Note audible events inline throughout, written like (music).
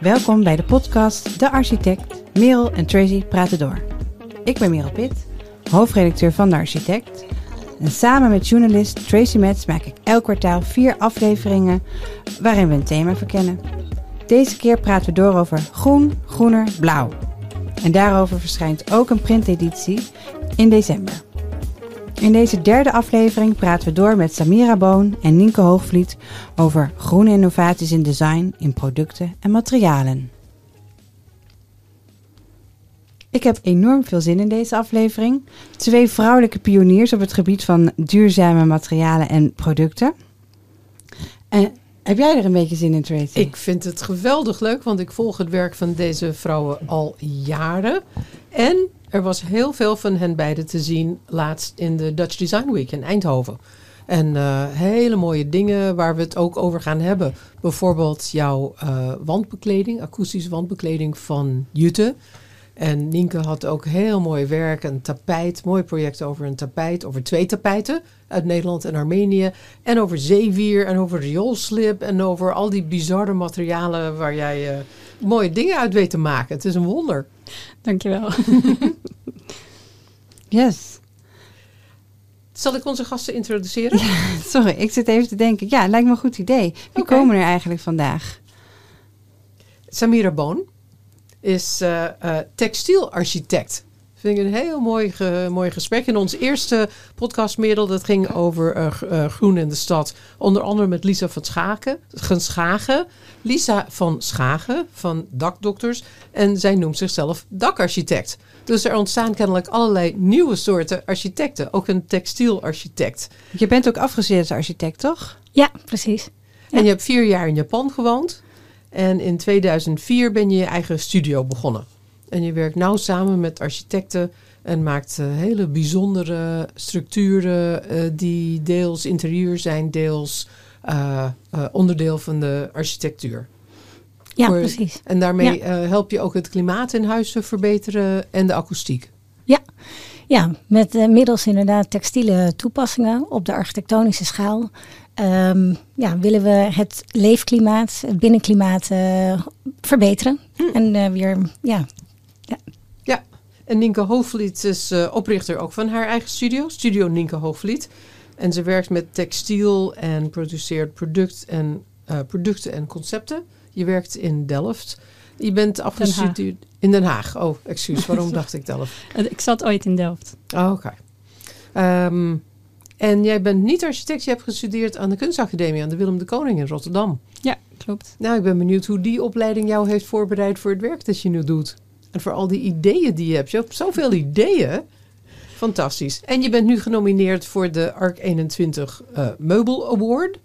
Welkom bij de podcast De Architect. Merel en Tracy praten door. Ik ben Merel Pitt, hoofdredacteur van De Architect. En samen met journalist Tracy Metz maak ik elk kwartaal vier afleveringen waarin we een thema verkennen. Deze keer praten we door over groen, groener, blauw. En daarover verschijnt ook een printeditie in december. In deze derde aflevering praten we door met Samira Boon en Nienke Hoogvliet over groene innovaties in design, in producten en materialen. Ik heb enorm veel zin in deze aflevering. Twee vrouwelijke pioniers op het gebied van duurzame materialen en producten. En heb jij er een beetje zin in, Tracy? Ik vind het geweldig leuk, want ik volg het werk van deze vrouwen al jaren. En er was heel veel van hen beiden te zien laatst in de Dutch Design Week in Eindhoven. En uh, hele mooie dingen waar we het ook over gaan hebben. Bijvoorbeeld jouw uh, wandbekleding, akoestische wandbekleding van Jute. En Nienke had ook heel mooi werk, een tapijt, mooi project over een tapijt, over twee tapijten uit Nederland en Armenië. En over zeewier en over rioolslip en over al die bizarre materialen waar jij uh, mooie dingen uit weet te maken. Het is een wonder. Dankjewel. (laughs) yes. Zal ik onze gasten introduceren? Ja, sorry, ik zit even te denken. Ja, lijkt me een goed idee. Wie okay. komen er eigenlijk vandaag? Samira Boon is uh, uh, textielarchitect. Vind ik een heel mooi, ge, mooi gesprek. In ons eerste podcastmiddel, dat ging over uh, uh, groen in de stad. Onder andere met Lisa van Schaken, Schagen. Lisa van Schagen van Dakdokters. En zij noemt zichzelf dakarchitect. Dus er ontstaan kennelijk allerlei nieuwe soorten architecten. Ook een textielarchitect. Je bent ook afgestudeerd als architect, toch? Ja, precies. Ja. En je hebt vier jaar in Japan gewoond. En in 2004 ben je je eigen studio begonnen. En je werkt nauw samen met architecten en maakt uh, hele bijzondere structuren uh, die deels interieur zijn, deels uh, onderdeel van de architectuur. Ja, Voor, precies. En daarmee ja. help je ook het klimaat in huis te verbeteren en de akoestiek. Ja, ja met middels inderdaad textiele toepassingen op de architectonische schaal. Um, ja, willen we het leefklimaat, het binnenklimaat verbeteren. Hm. En weer ja, ja, en Nienke Hoogvliet is uh, oprichter ook van haar eigen studio, Studio Nienke Hoogvliet. En ze werkt met textiel en produceert product en, uh, producten en concepten. Je werkt in Delft. Je bent afgestudeerd in Den Haag. Oh, excuus, waarom (laughs) dacht ik Delft? Ik zat ooit in Delft. Oh, oké. Okay. Um, en jij bent niet architect, je hebt gestudeerd aan de Kunstacademie aan de Willem de Koning in Rotterdam. Ja, klopt. Nou, ik ben benieuwd hoe die opleiding jou heeft voorbereid voor het werk dat je nu doet. En voor al die ideeën die je hebt. Je hebt zoveel ideeën. Fantastisch. En je bent nu genomineerd voor de ARC 21 uh, Meubel Award.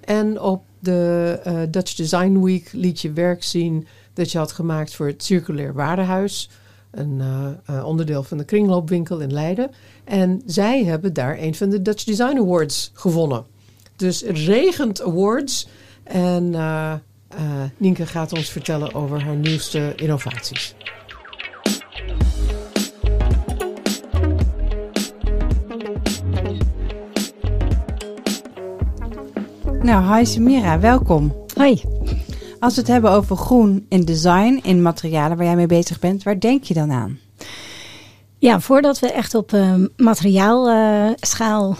En op de uh, Dutch Design Week liet je werk zien dat je had gemaakt voor het Circulair Warenhuis. Een uh, onderdeel van de kringloopwinkel in Leiden. En zij hebben daar een van de Dutch Design Awards gewonnen. Dus regent awards. En uh, Nienke gaat ons vertellen over haar nieuwste innovaties. Nou, hi Samira, welkom. Hoi. Als we het hebben over groen in design, in materialen waar jij mee bezig bent, waar denk je dan aan? Ja, voordat we echt op uh, materiaalschaal uh,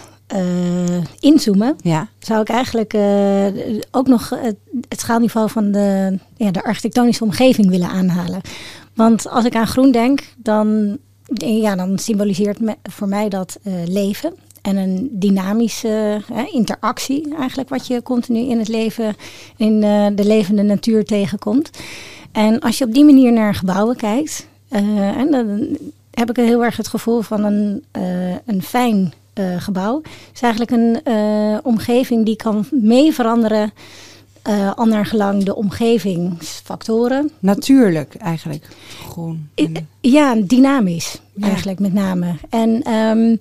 inzoomen, ja. zou ik eigenlijk uh, ook nog het, het, schaalniveau van de, ja, de architectonische omgeving willen aanhalen. Want als ik aan groen denk, dan, ja, dan symboliseert me, voor mij dat leven en een dynamische interactie, eigenlijk wat je continu in het leven, in de levende natuur tegenkomt. En als je op die manier naar gebouwen kijkt, en dan heb ik heel erg het gevoel van een, een fijn gebouw. Het is eigenlijk een omgeving die kan mee veranderen. Uh, naar gelang de omgevingsfactoren. Natuurlijk eigenlijk. Gewoon. Ja, dynamisch ja. eigenlijk met name. En um,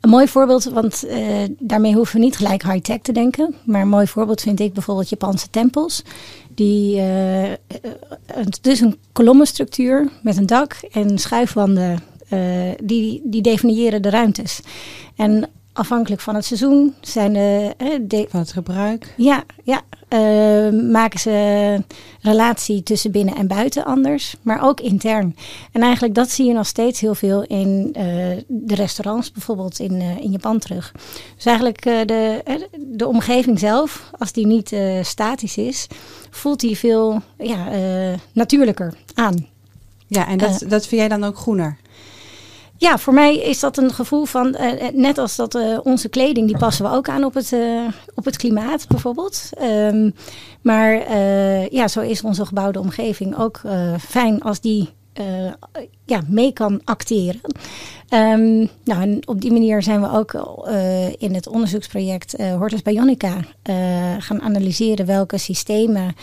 een mooi voorbeeld, want uh, daarmee hoeven we niet gelijk high-tech te denken. Maar een mooi voorbeeld vind ik bijvoorbeeld Japanse tempels. Die, uh, het is een kolommenstructuur met een dak en schuifwanden. Die, die definiëren de ruimtes. En afhankelijk van het seizoen zijn de, eh, de Van het gebruik. ja, ja. eh, maken ze relatie tussen binnen en buiten anders, maar ook intern. En eigenlijk dat zie je nog steeds heel veel in eh, de restaurants, bijvoorbeeld in, eh, in Japan terug. Dus eigenlijk eh, de, eh, de omgeving zelf, als die niet eh, statisch is, voelt die veel ja, eh, natuurlijker aan. Ja, en dat, dat vind jij dan ook groener? Ja, voor mij is dat een gevoel van, eh, eh, net als dat eh, onze kleding, die passen we ook aan op het, op het klimaat bijvoorbeeld. Ehm, maar ja, zo is onze gebouwde omgeving ook fijn als die eh, ja, mee kan acteren. Ehm, nou, en op die manier zijn we ook eh, in het onderzoeksproject eh, Hortus Bionica gaan analyseren welke systemen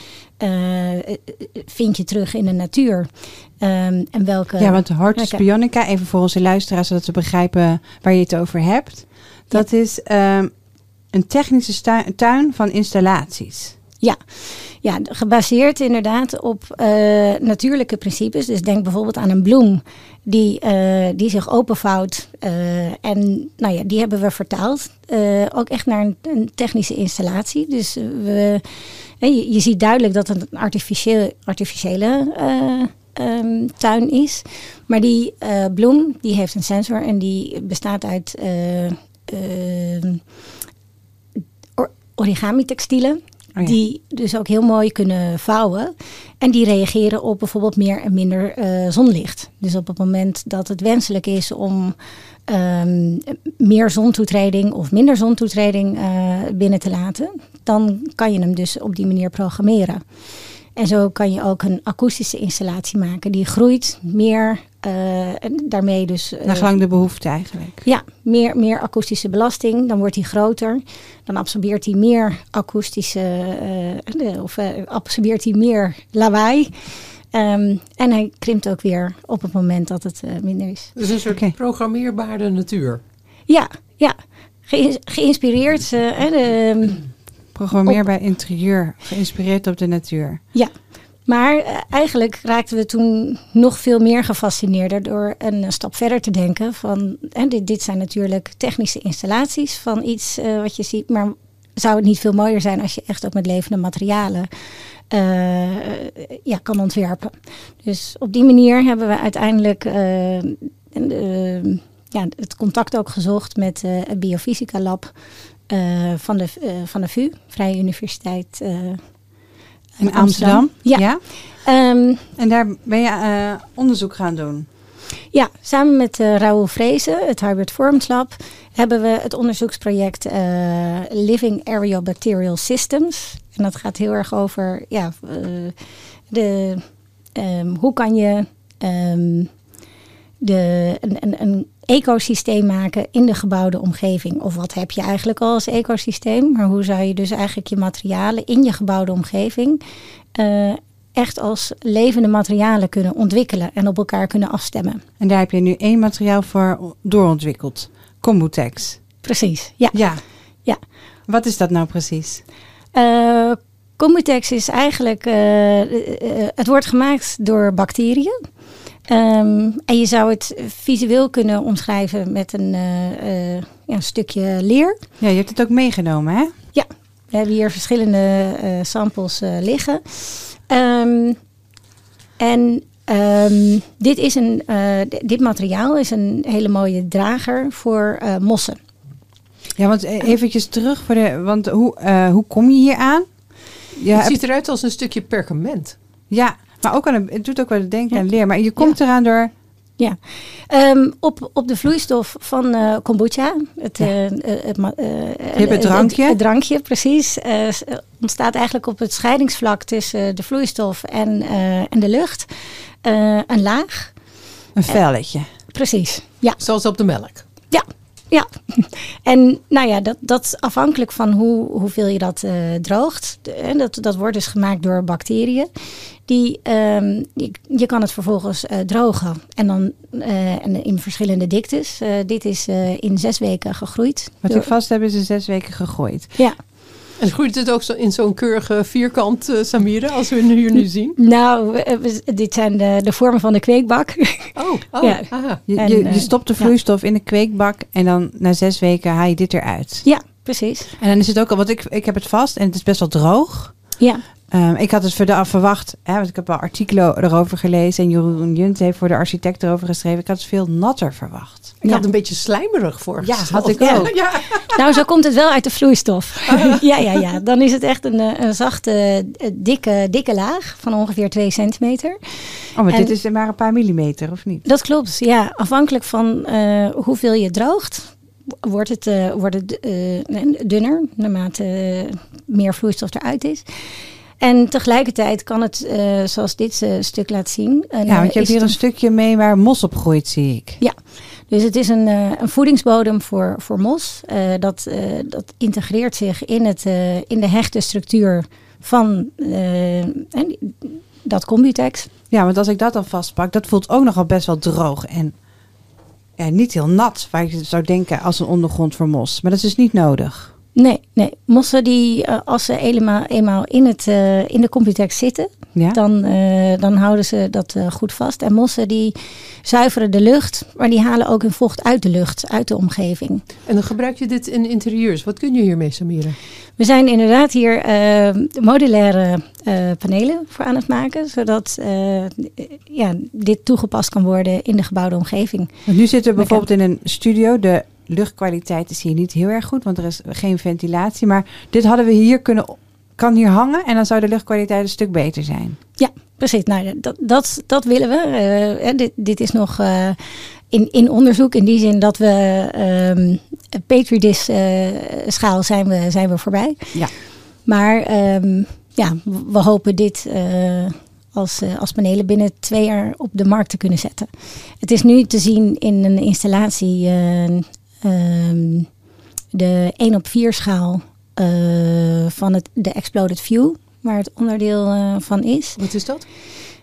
vind je terug in de natuur. Ehm, en welke ja, want Hortus. Bionica, even voor onze luisteraars, zodat ze begrijpen waar je het over hebt. Dat is ehm, een technische tuin van installaties. Ja, gebaseerd inderdaad op eh, natuurlijke principes. Dus denk bijvoorbeeld aan een bloem die, eh, die zich openvouwt. eh, en nou ja, die hebben we vertaald. ook echt naar een, een technische installatie. Dus we, je, je ziet duidelijk dat het een artificiële, artificiële eh, ehm, tuin is. Maar die bloem die heeft een sensor en die bestaat uit eh, ehm, or- origami textielen. Oh. Die dus ook heel mooi kunnen vouwen. En die reageren op bijvoorbeeld meer en minder eh, zonlicht. Dus op het moment dat het wenselijk is om ehm, meer zontoetreding of minder zontoetreding eh, binnen te laten, dan kan je hem dus op die manier programmeren. En zo kan je ook een akoestische installatie maken die groeit meer eh, en daarmee dus eh, Naar gelang de behoefte eigenlijk. ja, meer, meer akoestische belasting. Dan wordt hij groter. Dan absorbeert hij meer akoestische, eh, de- of eh, absorbeert hij meer lawaai. Ehm, en hij krimpt ook weer op het moment dat het eh, minder is. Dus een soort programmeerbare natuur. Ja, ja. Ge- geïnspireerd. eh, hè, de, Programmeerbaar interieur, geïnspireerd op de natuur. ja. Maar eh, eigenlijk raakten we toen nog veel meer gefascineerder door een eh, stap verder te denken. Van, hè, dit, dit zijn natuurlijk technische installaties van iets eh, wat je ziet. Maar zou het niet veel mooier zijn als je echt ook met levende materialen ja, kan ontwerpen? Dus op die manier hebben we uiteindelijk ja, het contact ook gezocht met het Biofysica Lab eh, van, de, eh, van de VU, Vrije Universiteit. eh, In Amsterdam. Ja. Ehm, En daar ben je onderzoek gaan doen. ja, samen met Raoul Vrezen, het Hybrid Forms Lab, hebben we het onderzoeksproject Living Aerial Bacterial Systems. En dat gaat heel erg over ja, de, ehm, hoe kan je ehm, de, een, een, een ecosysteem maken in de gebouwde omgeving. Of wat heb je eigenlijk al als ecosysteem? Maar hoe zou je dus eigenlijk je materialen in je gebouwde omgeving eh, echt als levende materialen kunnen ontwikkelen en op elkaar kunnen afstemmen? En daar heb je nu één materiaal voor doorontwikkeld. Combutex. Precies, ja. Ja. Ja. Wat is dat nou precies? Eh Commutex is eigenlijk, eh, het wordt gemaakt door bacteriën. Ehm, en je zou het visueel kunnen omschrijven met een, eh, eh, ja, een stukje leer. Ja, je hebt het ook meegenomen, hè? We hebben hier verschillende eh, samples eh, liggen. Ehm, en ehm, dit, is een, eh, dit materiaal is een hele mooie drager voor eh, mossen. Ja, want eventjes terug voor de. Want hoe, eh, hoe kom je hier aan? Ja, het ziet eruit als een stukje perkament. ja, maar ook aan een, het doet ook wel denken aan leer. Maar je komt eraan door. Ehm, op, op de vloeistof van eh, kombucha, het, Ja. eh, eh, het, eh, hebt het drankje. Het, drankje, precies. ontstaat eigenlijk op het scheidingsvlak tussen de vloeistof en, eh, en de lucht. eh, een laag. Een velletje. Precies, ja. Zoals op de melk. Ja, (laughs) en nou ja, dat, dat is afhankelijk van hoe, hoeveel je dat eh, droogt. De- dat, dat wordt dus gemaakt door bacteriën. Die, ehm, je, je kan het vervolgens eh, drogen en dan eh, en in verschillende diktes. Dit is in zes weken gegroeid. Wat Door- ik vast heb is in zes weken gegooid. Ja. En groeit het ook zo in zo'n keurige vierkant, uh, Samira, als we hier nu zien? Nou, we, dit zijn de, de vormen van de kweekbak. Oh, oh (laughs) ja. Je, je, je, stopt de vloeistof in de kweekbak en dan na zes weken haal je dit eruit. Ja, precies. En dan is het ook al, want ik, ik heb het vast en het is best wel droog. Ja. Um, ik had het verwacht, hè, want ik heb wel artikelen erover gelezen en Jeroen Junt heeft voor de architect erover geschreven. Ik had het veel natter verwacht. Ik had een beetje slijmerig voor. Ja, had ik ook. Ja. (laughs) Nou, zo komt het wel uit de vloeistof. ja, ja, ja. Dan is het echt een, eh, een zachte, eh, dikke, dikke laag van ongeveer 2 centimeter. Oh, maar dit is maar een paar millimeter, of niet? Dat klopt, ja. Afhankelijk van uh, hoeveel je droogt, wordt het, uh, wordt het uh, dunner naarmate meer vloeistof eruit is. En tegelijkertijd kan het, uh, zoals dit uh, stuk laat zien. Een, ja, want je hebt hier een stukje mee waar mos op groeit, zie ik. Ja, dus het is een, een voedingsbodem voor, voor mos. dat, dat integreert zich in, het, in de hechte structuur van dat Combutex. Ja, want als ik dat dan vastpak, dat voelt ook nogal best wel droog en ja, niet heel nat, waar je zou denken als een ondergrond voor mos. Maar dat is dus niet nodig. Nee, nee. Mossen die, uh, als ze eenmaal, eenmaal in, het, uh, in de Computex zitten, ja? dan, uh, dan houden ze dat goed vast. En mossen die zuiveren de lucht, maar die halen ook hun vocht uit de lucht, uit de omgeving. En dan gebruik je dit in interieurs. Wat kun je hiermee, Samira? We zijn inderdaad hier modulaire panelen voor aan het maken, zodat ja, dit toegepast kan worden in de gebouwde omgeving. Want nu zitten we bijvoorbeeld in een studio, de luchtkwaliteit is hier niet heel erg goed, want er is geen ventilatie. Maar dit hadden we hier kunnen, kan hier hangen en dan zou de luchtkwaliteit een stuk beter zijn. Ja, precies. Nou, dat, dat, dat willen we. Uh, dit, dit is nog uh, in, in onderzoek in die zin dat we um, Petri dish uh, schaal zijn we, zijn we voorbij. Ja. Maar um, ja, we hopen dit als, als panelen binnen twee jaar op de markt te kunnen zetten. Het is nu te zien in een installatie um, de 1 op 4 schaal uh, van het, de Exploded View, waar het onderdeel uh, van is. Wat is dat?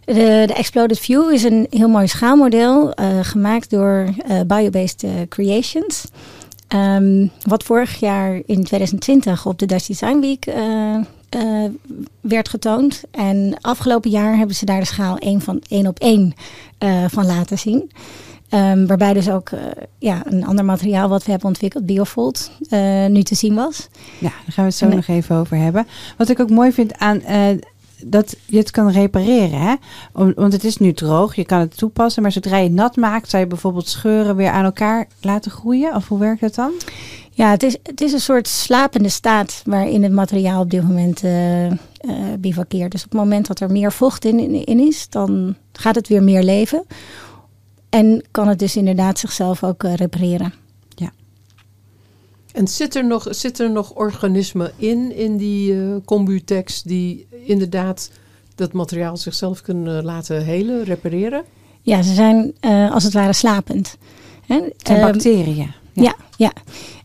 De, de, Exploded View is een heel mooi schaalmodel uh, gemaakt door Biobased Creations. Um, wat vorig jaar in 2020 op de Dutch Design Week werd getoond. En afgelopen jaar hebben ze daar de schaal 1 van 1 op 1 van laten zien. Um, waarbij dus ook uh, ja, een ander materiaal wat we hebben ontwikkeld, Biofold, uh, nu te zien was. Ja, daar gaan we het zo nog even over hebben. Wat ik ook mooi vind aan uh, dat je het kan repareren. Hè? Om, want het is nu droog, je kan het toepassen. Maar zodra je het nat maakt, zou je bijvoorbeeld scheuren weer aan elkaar laten groeien? Of hoe werkt dat dan? Ja, het is, het is een soort slapende staat waarin het materiaal op dit moment uh, uh, bivakkeert. Dus op het moment dat er meer vocht in, in, in is, dan gaat het weer meer leven. En kan het dus inderdaad zichzelf ook uh, repareren. Ja. En zit er nog, zit er nog organismen in, in die uh, combutex, die inderdaad dat materiaal zichzelf kunnen laten helen, repareren? Ja, ze zijn uh, als het ware slapend. Hè? zijn um, bacteriën. Ja. ja. Ja,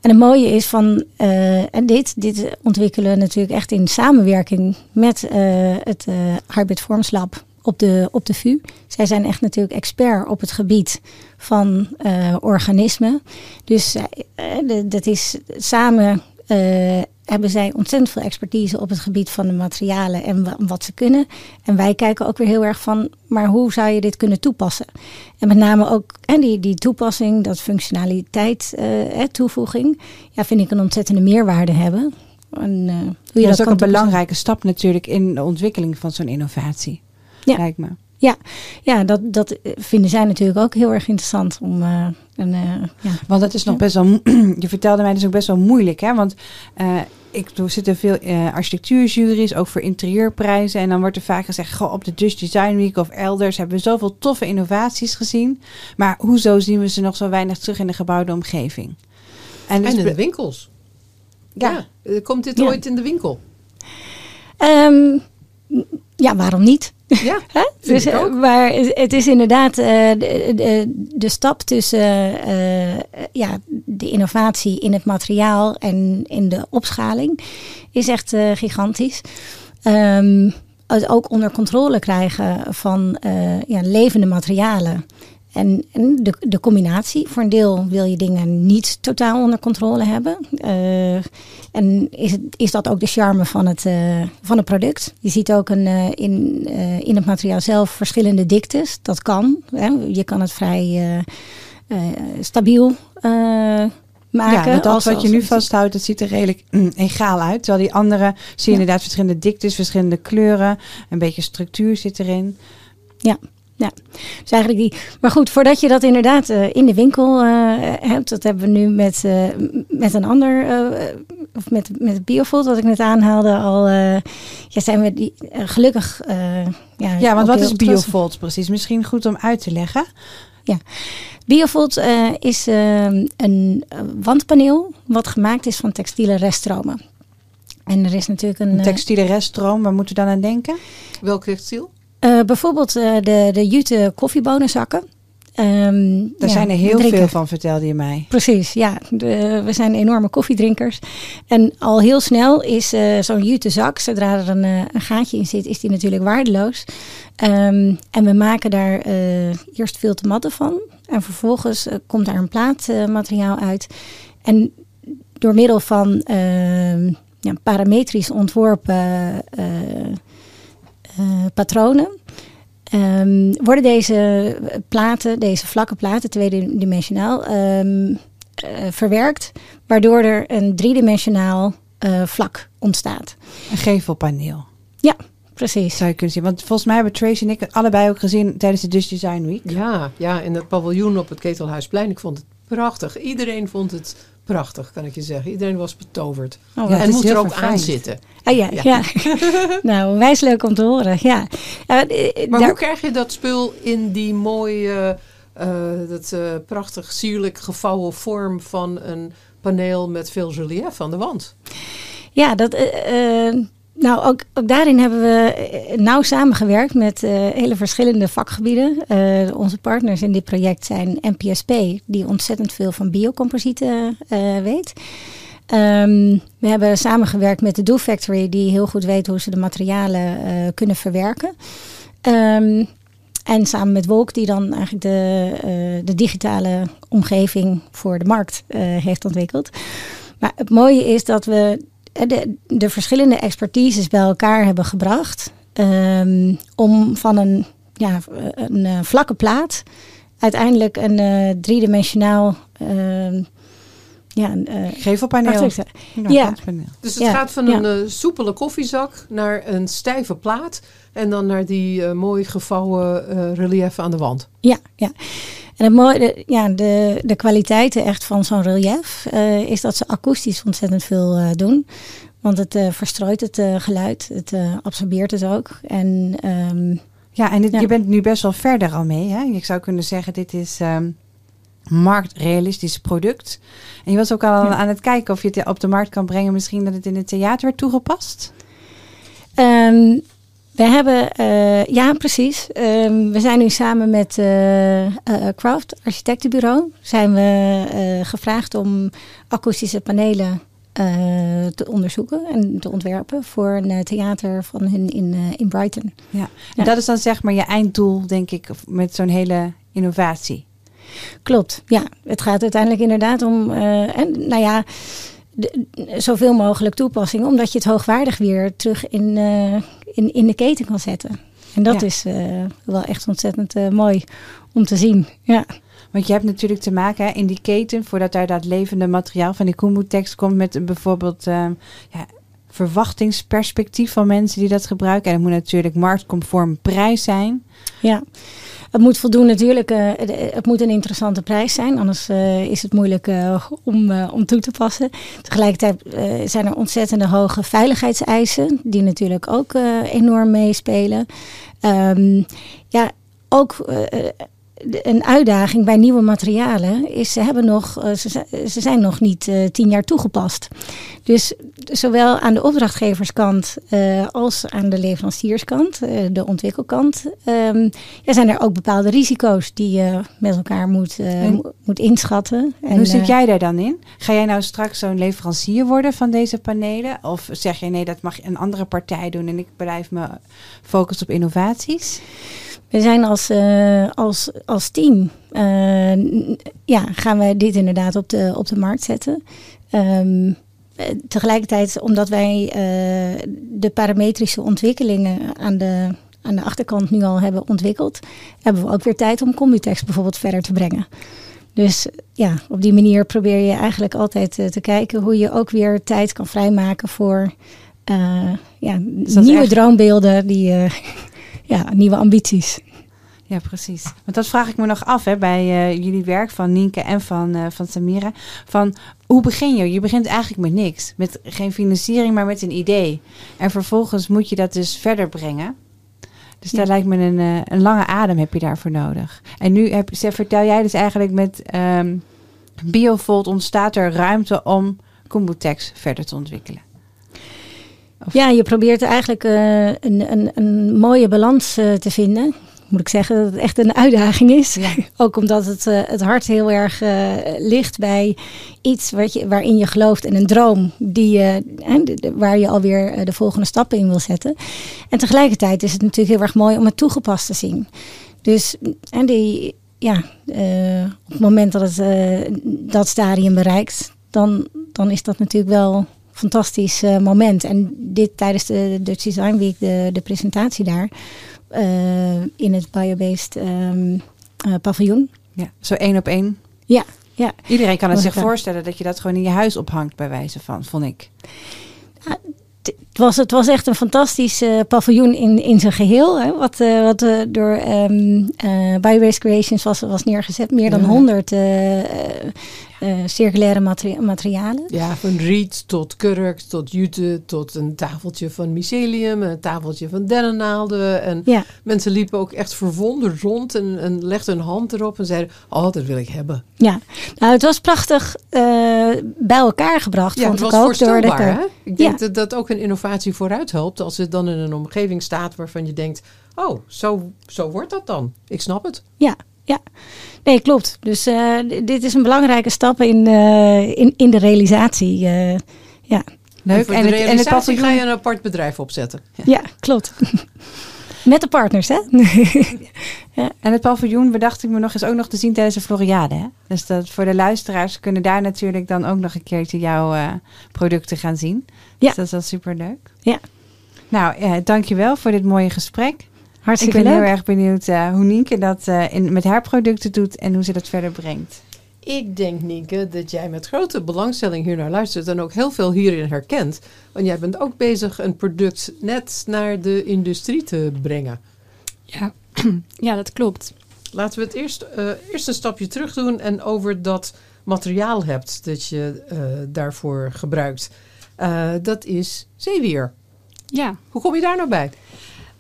en het mooie is van uh, en dit, dit ontwikkelen we natuurlijk echt in samenwerking met uh, het uh, Hybrid Forms Lab op de, op de VU. Zij zijn echt natuurlijk expert op het gebied van uh, organismen. Dus uh, dat is samen uh, hebben zij ontzettend veel expertise op het gebied van de materialen en wat ze kunnen. En wij kijken ook weer heel erg van, maar hoe zou je dit kunnen toepassen? En met name ook en die, die toepassing, dat functionaliteit, toevoeging, ja, vind ik een ontzettende meerwaarde hebben. En, hoe je ja, dat is ook een belangrijke stap natuurlijk in de ontwikkeling van zo'n innovatie ja. lijkt me. Ja, ja dat, dat vinden zij natuurlijk ook heel erg interessant om. Uh, een, uh, ja. Want dat is nog best wel. (clears throat) Je vertelde mij dus ook best wel moeilijk, hè? Want uh, ik er zitten veel architectuurjuries, ook voor interieurprijzen. En dan wordt er vaak gezegd: Goh, op de Dutch Design Week of elders hebben we zoveel toffe innovaties gezien. Maar hoezo zien we ze nog zo weinig terug in de gebouwde omgeving? En, dus en in de winkels. Ja. ja. Komt dit ooit in de winkel? Um, ja, waarom niet? Ja, (laughs) dus, maar het is inderdaad uh, de, de, de, stap tussen uh, ja, de innovatie in het materiaal en in de opschaling is echt uh, gigantisch. Um, het ook onder controle krijgen van ja, levende materialen. En, en de, de combinatie. Voor een deel wil je dingen niet totaal onder controle hebben. Uh, en is, is dat ook de charme van het, uh, van het product. Je ziet ook een, uh, in, in het materiaal zelf verschillende diktes. Dat kan. Hè. Je kan het vrij stabiel maken. Ja, alles wat je nu vasthoudt, dat ziet er redelijk mm, egaal uit. Terwijl die andere zie je inderdaad verschillende diktes, verschillende kleuren. Een beetje structuur zit erin. Ja. Ja, dus eigenlijk die. Maar goed, voordat je dat inderdaad uh, in de winkel uh, hebt, dat hebben we nu met, uh, met een ander, of met, met Biofold, wat ik net aanhaalde, al. ja, zijn we die gelukkig. ja, ja, want wat is Biofold precies? Misschien goed om uit te leggen. Ja, Biofold is een wandpaneel wat gemaakt is van textiele reststromen. En er is natuurlijk een... een textiele reststroom, waar moeten we dan aan denken? Welk textiel? Uh, bijvoorbeeld de, de jute koffiebonenzakken. Um, Daar zijn er heel veel van, vertelde je mij. Precies, ja. De, we zijn enorme koffiedrinkers. En al heel snel is uh, zo'n jute zak, zodra er een, een, gaatje in zit, is die natuurlijk waardeloos. Um, en we maken daar uh, eerst veel te matten van. En vervolgens komt daar een plaatmateriaal uit. En door middel van ehm, ja, parametrisch ontworpen patronen. Um, worden deze platen, deze vlakke platen, tweedimensionaal, verwerkt. Waardoor er een driedimensionaal vlak ontstaat. Een gevelpaneel. Ja, Precies. Zou je kunnen zien. Want volgens mij hebben Tracy en ik het allebei ook gezien tijdens de Dutch Design Week. Ja, ja, in het paviljoen op het Ketelhuisplein. Ik vond het prachtig. Iedereen vond het prachtig, kan ik je zeggen. Iedereen was betoverd. Oh, ja, en moet er ook aan zitten. Ah, ja, ja. ja. (laughs) nou, wijs leuk om te horen. Ja. Uh, maar hoe krijg je dat spul in die mooie, uh, dat uh, prachtig sierlijk gevouwen vorm van een paneel met veel relief aan de wand? Ja, dat nou, ook, daarin hebben we eh, nauw samengewerkt met uh, hele verschillende vakgebieden. Uh, onze partners in dit project zijn NPSP, die ontzettend veel van biocomposieten weet. Um, we hebben samengewerkt met de Do Factory, die heel goed weet hoe ze de materialen kunnen verwerken. Um, en samen met Wolk, die dan eigenlijk de, de digitale omgeving voor de markt heeft ontwikkeld. Maar het mooie is dat we de, de verschillende expertises bij elkaar hebben gebracht. Um, om van een, ja, een uh, vlakke plaat uiteindelijk een uh, driedimensionaal uh, ja, een, uh, gevelpaneel. Ja, ja. Dus het gaat van een soepele koffiezak naar een stijve plaat en dan naar die mooi gevouwen relief aan de wand. Ja, ja. En het mooie, de, ja, de, de kwaliteiten echt van zo'n relief uh, is dat ze akoestisch ontzettend veel uh, doen. Want het uh, verstrooit het geluid, het absorbeert het ook. En, um, ja, en dit, je bent nu best wel verder al mee. Hè? Ik zou kunnen zeggen, dit is um, marktrealistisch product. En je was ook al ja. aan het kijken of je het op de markt kan brengen. Misschien dat het in het theater werd toegepast? Um, we hebben, uh, ja precies. Um, we zijn nu samen met uh, uh, Craft, architectenbureau, zijn we gevraagd om akoestische panelen te onderzoeken en te ontwerpen voor een theater van hun in, in Brighton. Ja. En ja. dat is dan zeg maar je einddoel, denk ik, met zo'n hele innovatie. Klopt, ja. Het gaat uiteindelijk inderdaad om, en nou ja, de, zoveel mogelijk toepassingen, omdat je het hoogwaardig weer terug in, uh, in, in de keten kan zetten. En dat ja. is uh, wel echt ontzettend mooi om te zien. Ja. Want je hebt natuurlijk te maken hè, in die keten, voordat daar dat levende materiaal van die Kumbu-tekst komt, met een bijvoorbeeld ja, verwachtingsperspectief van mensen die dat gebruiken. En het moet natuurlijk marktconform prijs zijn. Ja. Het moet voldoen natuurlijk, uh, het moet een interessante prijs zijn, anders uh, is het moeilijk uh, om, om toe te passen. Tegelijkertijd zijn er ontzettende hoge veiligheidseisen, die natuurlijk ook enorm meespelen. Um, ja, ook een uitdaging bij nieuwe materialen is, ze, hebben nog, eh, ze, ze zijn nog niet uh, tien jaar toegepast. Dus zowel aan de opdrachtgeverskant uh, als aan de leverancierskant, uh, de ontwikkelkant, um, ja, zijn er ook bepaalde risico's die je met elkaar moet, moet inschatten. En, hoe zit jij daar dan in? Ga jij nou straks zo'n leverancier worden van deze panelen? Of zeg je nee, dat mag een andere partij doen en ik blijf me focussen op innovaties? We zijn als, uh, als, als team, uh, ja, gaan we dit inderdaad op de, op de markt zetten. Um, tegelijkertijd, omdat wij uh, de parametrische ontwikkelingen aan de, aan de achterkant nu al hebben ontwikkeld, hebben we ook weer tijd om Commutex bijvoorbeeld verder te brengen. Dus ja, op die manier probeer je eigenlijk altijd te kijken hoe je ook weer tijd kan vrijmaken voor ja, nieuwe echt... droombeelden, die, ja, nieuwe ambities. Ja, precies. Want dat vraag ik me nog af hè, bij jullie werk van Nienke en van, van Samira. Van hoe begin je? Je begint eigenlijk met niks. Met geen financiering, maar met een idee. En vervolgens moet je dat dus verder brengen. Dus daar lijkt me een, uh, een lange adem heb je daarvoor nodig. En nu heb, vertel jij dus eigenlijk met um, Biovolt ontstaat er ruimte om Combutex verder te ontwikkelen. Of? Ja, je probeert eigenlijk uh, een, een, een mooie balans uh, te vinden moet ik zeggen dat het echt een uitdaging is. Ja. (laughs) Ook omdat het, uh, het hart heel erg ligt bij iets wat je, waarin je gelooft en een droom die, waar je alweer de volgende stappen in wil zetten. En tegelijkertijd is het natuurlijk heel erg mooi om het toegepast te zien. Dus en die, ja, op het moment dat het dat stadium bereikt, dan, dan is dat natuurlijk wel fantastisch moment. En dit tijdens de Dutch Design Week, de, de presentatie daar uh, in het biobased um, uh, paviljoen. Ja, zo één op één. Ja, ja. Iedereen kan het zich voorstellen dat je dat gewoon in je huis ophangt, bij wijze van, vond ik. Ja, het, was, het was echt een fantastisch uh, paviljoen in, in zijn geheel. Hè, wat uh, wat uh, door um, Biobased Creations was, was neergezet. Meer dan honderd uh, circulaire materia materialen. Ja, van riet tot kurk, tot jute, tot een tafeltje van mycelium, een tafeltje van dennennaalden. En ja. mensen liepen ook echt verwonderd rond en, en legden hun hand erop en zeiden, oh, dat wil ik hebben. Ja, nou het was prachtig uh, bij elkaar gebracht, ja, vond het ik was ook. Door de, hè? Ik denk ja. dat dat ook een innovatie vooruit helpt als het dan in een omgeving staat waarvan je denkt, oh, zo, zo wordt dat dan. Ik snap het. Ja, ja, nee, klopt. Dus uh, dit is een belangrijke stap in, uh, in, in de realisatie. Uh, ja. Leuk. En, en, de en het paviljoen... ga je een apart bedrijf opzetten. Ja, (laughs) ja klopt. (laughs) Met de partners, hè? (laughs) ja. En het paviljoen, bedacht ik me nog, is ook nog te zien tijdens de Floriade. Hè? Dus dat voor de luisteraars kunnen daar natuurlijk dan ook nog een keertje jouw producten gaan zien. Ja. Dus dat is wel super leuk. Ja. Nou, ja, dankjewel voor dit mooie gesprek. Hartstikke ik ben leuk. heel erg benieuwd uh, hoe Nienke dat uh, in, met haar producten doet en hoe ze dat verder brengt. Ik denk, Nienke, dat jij met grote belangstelling hier naar luistert en ook heel veel hierin herkent. Want jij bent ook bezig een product net naar de industrie te brengen. Ja, (clears throat) ja dat klopt. Laten we het eerst, uh, eerst een stapje terug doen en over dat materiaal hebt dat je daarvoor gebruikt. dat is zeewier. Ja. Hoe kom je daar nou bij?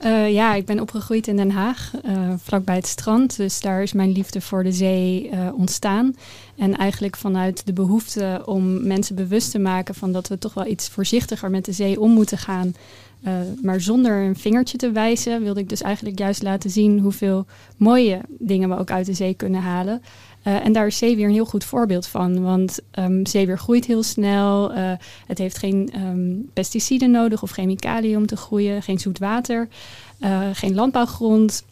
Uh, ja, ik ben opgegroeid in Den Haag, uh, vlakbij het strand. Dus daar is mijn liefde voor de zee uh, ontstaan. En eigenlijk vanuit de behoefte om mensen bewust te maken van dat we toch wel iets voorzichtiger met de zee om moeten gaan. maar zonder een vingertje te wijzen, wilde ik dus eigenlijk juist laten zien hoeveel mooie dingen we ook uit de zee kunnen halen. Uh, en daar is zeewier een heel goed voorbeeld van. Want um, zeewier groeit heel snel. Uh, het heeft geen um, pesticiden nodig of chemicaliën om te groeien. Geen zoet water. Uh, geen landbouwgrond.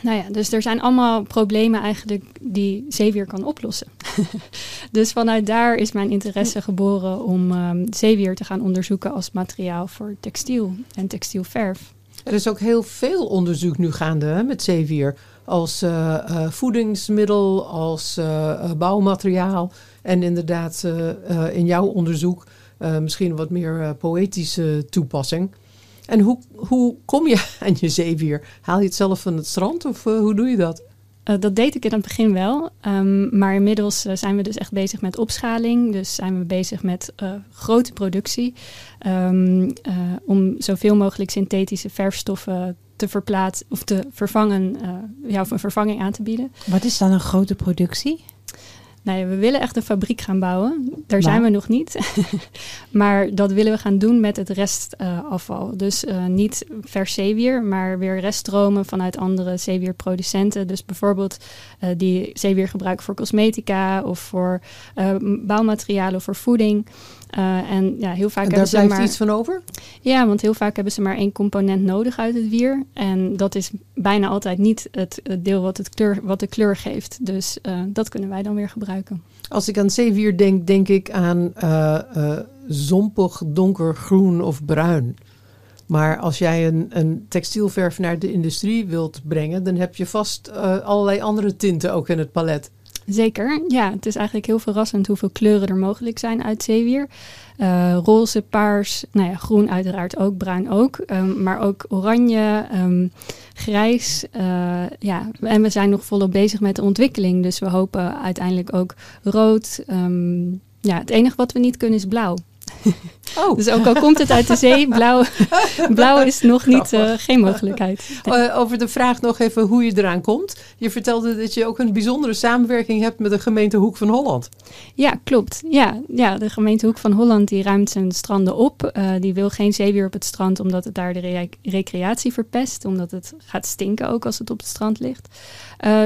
Nou ja, dus er zijn allemaal problemen eigenlijk die zeewier kan oplossen. (laughs) dus vanuit daar is mijn interesse geboren om um, zeewier te gaan onderzoeken als materiaal voor textiel en textielverf. Er is ook heel veel onderzoek nu gaande hè, met zeewier als uh, uh, voedingsmiddel, als uh, bouwmateriaal. En inderdaad in jouw onderzoek misschien wat meer poëtische toepassing. En hoe, hoe kom je (laughs) aan je zeewier? Haal je het zelf van het strand of hoe doe je dat? Dat deed ik in het begin wel. Um, maar inmiddels zijn we dus echt bezig met opschaling. Dus zijn we bezig met grote productie. Um, om zoveel mogelijk synthetische verfstoffen te verplaatsen of te vervangen, ja, of een vervanging aan te bieden. Wat is dan een grote productie? Nou ja, we willen echt een fabriek gaan bouwen. Daar zijn we nog niet. (laughs) maar dat willen we gaan doen met het restafval. Uh, dus uh, niet vers zeewier, maar weer reststromen vanuit andere zeewierproducenten. Dus bijvoorbeeld uh, die zeewier gebruiken voor cosmetica of voor bouwmaterialen of voor voeding. Uh, en ja, heel vaak en hebben daar ze blijft maar. iets van over? Ja, want heel vaak hebben ze maar één component nodig uit het wier. En dat is bijna altijd niet het, het deel wat, het kleur, wat de kleur geeft. Dus uh, dat kunnen wij dan weer gebruiken. Als ik aan zeewier denk, denk ik aan uh, zompig, donkergroen of bruin. Maar als jij een, een, textielverf naar de industrie wilt brengen, dan heb je vast allerlei andere tinten ook in het palet. Zeker, ja. Het is eigenlijk heel verrassend hoeveel kleuren er mogelijk zijn uit zeewier. Uh, roze, paars, nou ja, groen uiteraard ook, bruin ook. Um, maar ook oranje, um, grijs. Uh, ja. En we zijn nog volop bezig met de ontwikkeling. Dus we hopen uiteindelijk ook rood. Um, ja, het enige wat we niet kunnen is blauw. (laughs) Oh. Dus ook al komt het uit de zee, blauw, (laughs) blauw is nog niet, uh, geen mogelijkheid. Nee. (laughs) Uh, over de vraag nog even hoe je eraan komt. Je vertelde dat je ook een bijzondere samenwerking hebt met de gemeente Hoek van Holland. Ja, klopt. Ja, ja de gemeente Hoek van Holland die ruimt zijn stranden op. Uh, die wil geen zeewier op het strand omdat het daar de re recreatie verpest. Omdat het gaat stinken ook als het op het strand ligt.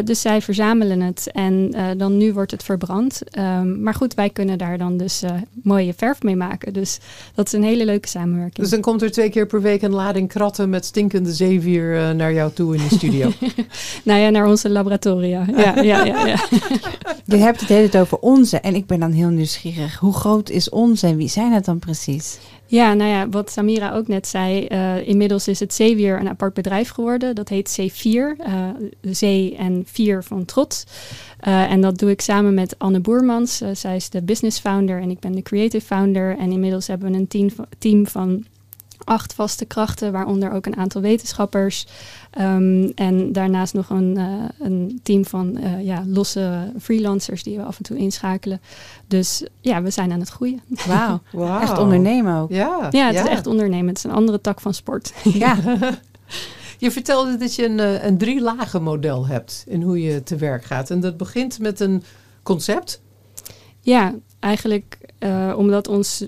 Dus zij verzamelen het en dan nu wordt het verbrand. Um, maar goed, wij kunnen daar dan dus mooie verf mee maken. Dus dat is een hele leuke samenwerking. Dus dan komt er twee keer per week een lading kratten met stinkende zeewier naar jou toe in de studio? (laughs) nou ja, naar onze laboratoria. Ja, ja, ja, ja. (laughs) Je hebt het hele tijd over onze en ik ben dan heel nieuwsgierig. Hoe groot is onze en wie zijn het dan precies? Ja, nou ja, wat Samira ook net zei. Uh, inmiddels is het Zeewier een apart bedrijf geworden. Dat heet C4, uh, Zee en Vier van Trots. Uh, en dat doe ik samen met Anne Boermans. zij is de business founder en ik ben de creative founder. En inmiddels hebben we een team, team van acht vaste krachten, waaronder ook een aantal wetenschappers. Um, en daarnaast nog een, uh, een team van uh, ja, losse freelancers die we af en toe inschakelen. Dus ja, we zijn aan het groeien. Wauw, wow. (laughs) echt ondernemen ook. Ja, ja het ja. is echt ondernemen. Het is een andere tak van sport. (laughs) Ja. (laughs) Je vertelde dat je een, uh, een drie lagen model hebt in hoe je te werk gaat. En dat begint met een concept. Ja, eigenlijk uh, omdat ons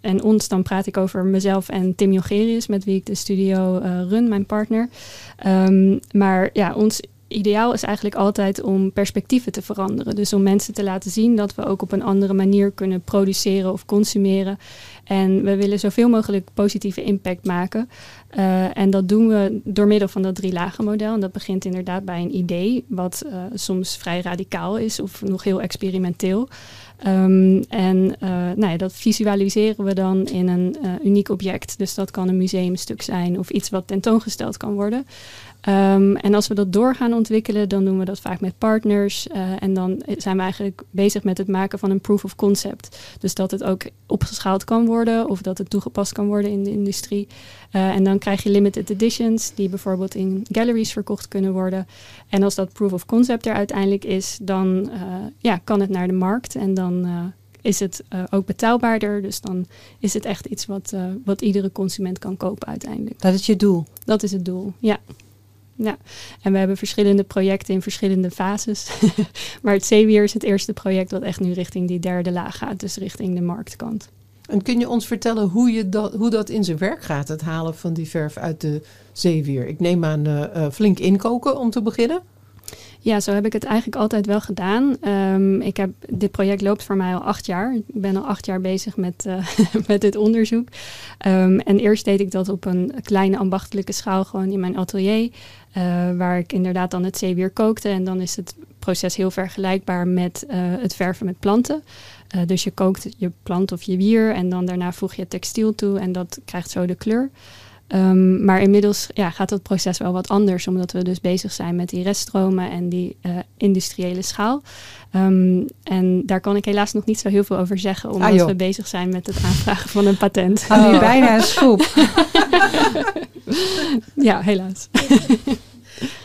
en ons, dan praat ik over mezelf en Tim Jongerius, met wie ik de studio uh, run, mijn partner. Um, maar ja, ons ideaal is eigenlijk altijd om perspectieven te veranderen. Dus om mensen te laten zien dat we ook op een andere manier kunnen produceren of consumeren. En we willen zoveel mogelijk positieve impact maken. Uh, en dat doen we door middel van dat drie lagen model. En dat begint inderdaad bij een idee, wat uh, soms vrij radicaal is of nog heel experimenteel. Um, en uh, nou ja, dat visualiseren we dan in een uh, uniek object. Dus dat kan een museumstuk zijn of iets wat tentoongesteld kan worden. Um, en als we dat door gaan ontwikkelen, dan doen we dat vaak met partners. Uh, en dan zijn we eigenlijk bezig met het maken van een proof of concept. Dus dat het ook opgeschaald kan worden of dat het toegepast kan worden in de industrie. Uh, en dan krijg je limited editions die bijvoorbeeld in galleries verkocht kunnen worden. En als dat proof of concept er uiteindelijk is, dan uh, ja, kan het naar de markt en dan is het uh, ook betaalbaarder. Dus dan is het echt iets wat, uh, wat iedere consument kan kopen uiteindelijk. Dat is je doel? Dat is het doel, ja. Ja, en we hebben verschillende projecten in verschillende fases. (laughs) maar het zeewier is het eerste project wat echt nu richting die derde laag gaat. Dus richting de marktkant. En kun je ons vertellen hoe, je dat, hoe dat in zijn werk gaat, het halen van die verf uit de zeewier? Ik neem aan uh, uh, flink inkoken om te beginnen. Ja, zo heb ik het eigenlijk altijd wel gedaan. Um, ik heb, dit project loopt voor mij al acht jaar. Ik ben al acht jaar bezig met, uh, (laughs) met dit onderzoek. Um, en eerst deed ik dat op een kleine ambachtelijke schaal, gewoon in mijn atelier. Uh, waar ik inderdaad dan het zeewier kookte. En dan is het proces heel vergelijkbaar met uh, het verven met planten. Dus je kookt je plant of je wier en dan daarna voeg je textiel toe en dat krijgt zo de kleur. Um, maar inmiddels ja, gaat dat proces wel wat anders, omdat we dus bezig zijn met die reststromen en die uh, industriële schaal. Um, en daar kan ik helaas nog niet zo heel veel over zeggen, omdat ah, we bezig zijn met het aanvragen van een patent. Oh, nu (laughs) bijna een schroep. (laughs) ja, helaas.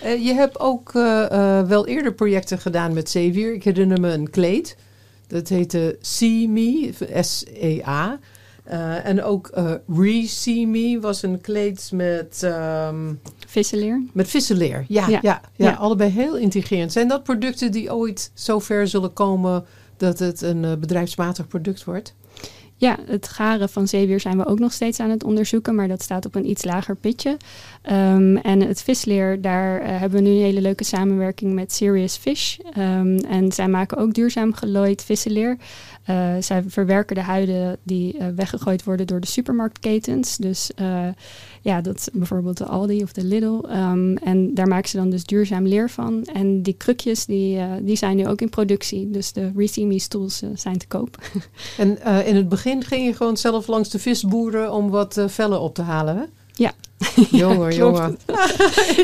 uh, (laughs) je hebt ook uh, wel eerder projecten gedaan met zeewier. Ik herinner me een kleed. Dat heette See Me, S-E-A. Uh, en ook uh, Re-See Me was een kleed met... Um, vissenleer. Met vissenleer, ja, ja. Ja, ja, ja. Allebei heel intrigerend. Zijn dat producten die ooit zo ver zullen komen dat het een uh, bedrijfsmatig product wordt? Ja, het garen van zeewier zijn we ook nog steeds aan het onderzoeken, maar dat staat op een iets lager pitje. Ehm, en het visleer, daar eh, hebben we nu een hele leuke samenwerking met Serious Fish. Ehm, en zij maken ook duurzaam gelooid vissenleer. Uh, zij verwerken de huiden die uh, weggegooid worden door de supermarktketens. Dus ja, dat bijvoorbeeld de Aldi of de Lidl. Um, en daar maken ze dan dus duurzaam leer van. En die krukjes, die, die zijn nu ook in productie. Dus de Resimi stools zijn te koop. (laughs) En in het begin ging je gewoon zelf langs de visboeren om wat vellen op te halen, hè? Ja. (laughs) Jongen, ja, (laughs) jongen.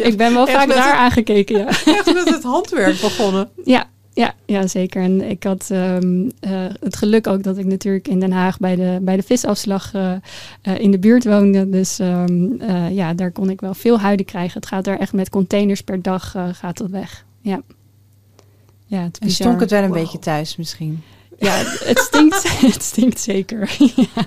ik ben wel vaak daar aangekeken, ja. Echt met het handwerk begonnen. Ja, ja, ja, zeker. En ik had um, uh, het geluk ook dat ik natuurlijk in Den Haag bij de, bij de visafslag uh, uh, in de buurt woonde. Dus um, ja, daar kon ik wel veel huiden krijgen. Het gaat daar echt met containers per dag gaat dat weg. Ja. Ja, het en stonk het wel een wow. beetje thuis misschien? Ja, het stinkt, (laughs) (laughs) het stinkt zeker. ja.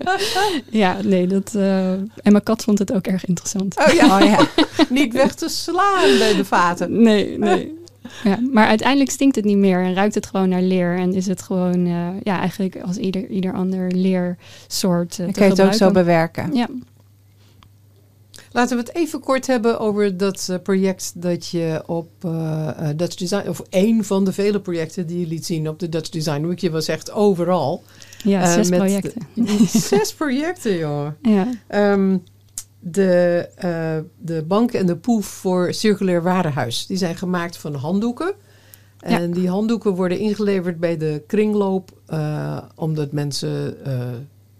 (laughs) ja, nee, dat. Uh, en mijn kat vond het ook erg interessant. Oh ja, oh, ja. niet weg te slaan bij de vaten. Nee, nee. Ja, maar uiteindelijk stinkt het niet meer en ruikt het gewoon naar leer. En is het gewoon, uh, ja, eigenlijk als ieder, ieder ander leersoort. Uh, Dan kan je het ook zo bewerken. Ja. Laten we het even kort hebben over dat uh, project dat je op uh, Dutch Design, of één van de vele projecten die je liet zien op de Dutch Design Week. Je was echt overal. Ja, (laughs) zes projecten. zes projecten, jongen. Ja. Um, de, uh, de bank en de poef voor circulair warenhuis. Die zijn gemaakt van handdoeken. En ja. die handdoeken worden ingeleverd bij de kringloop, uh, omdat mensen uh,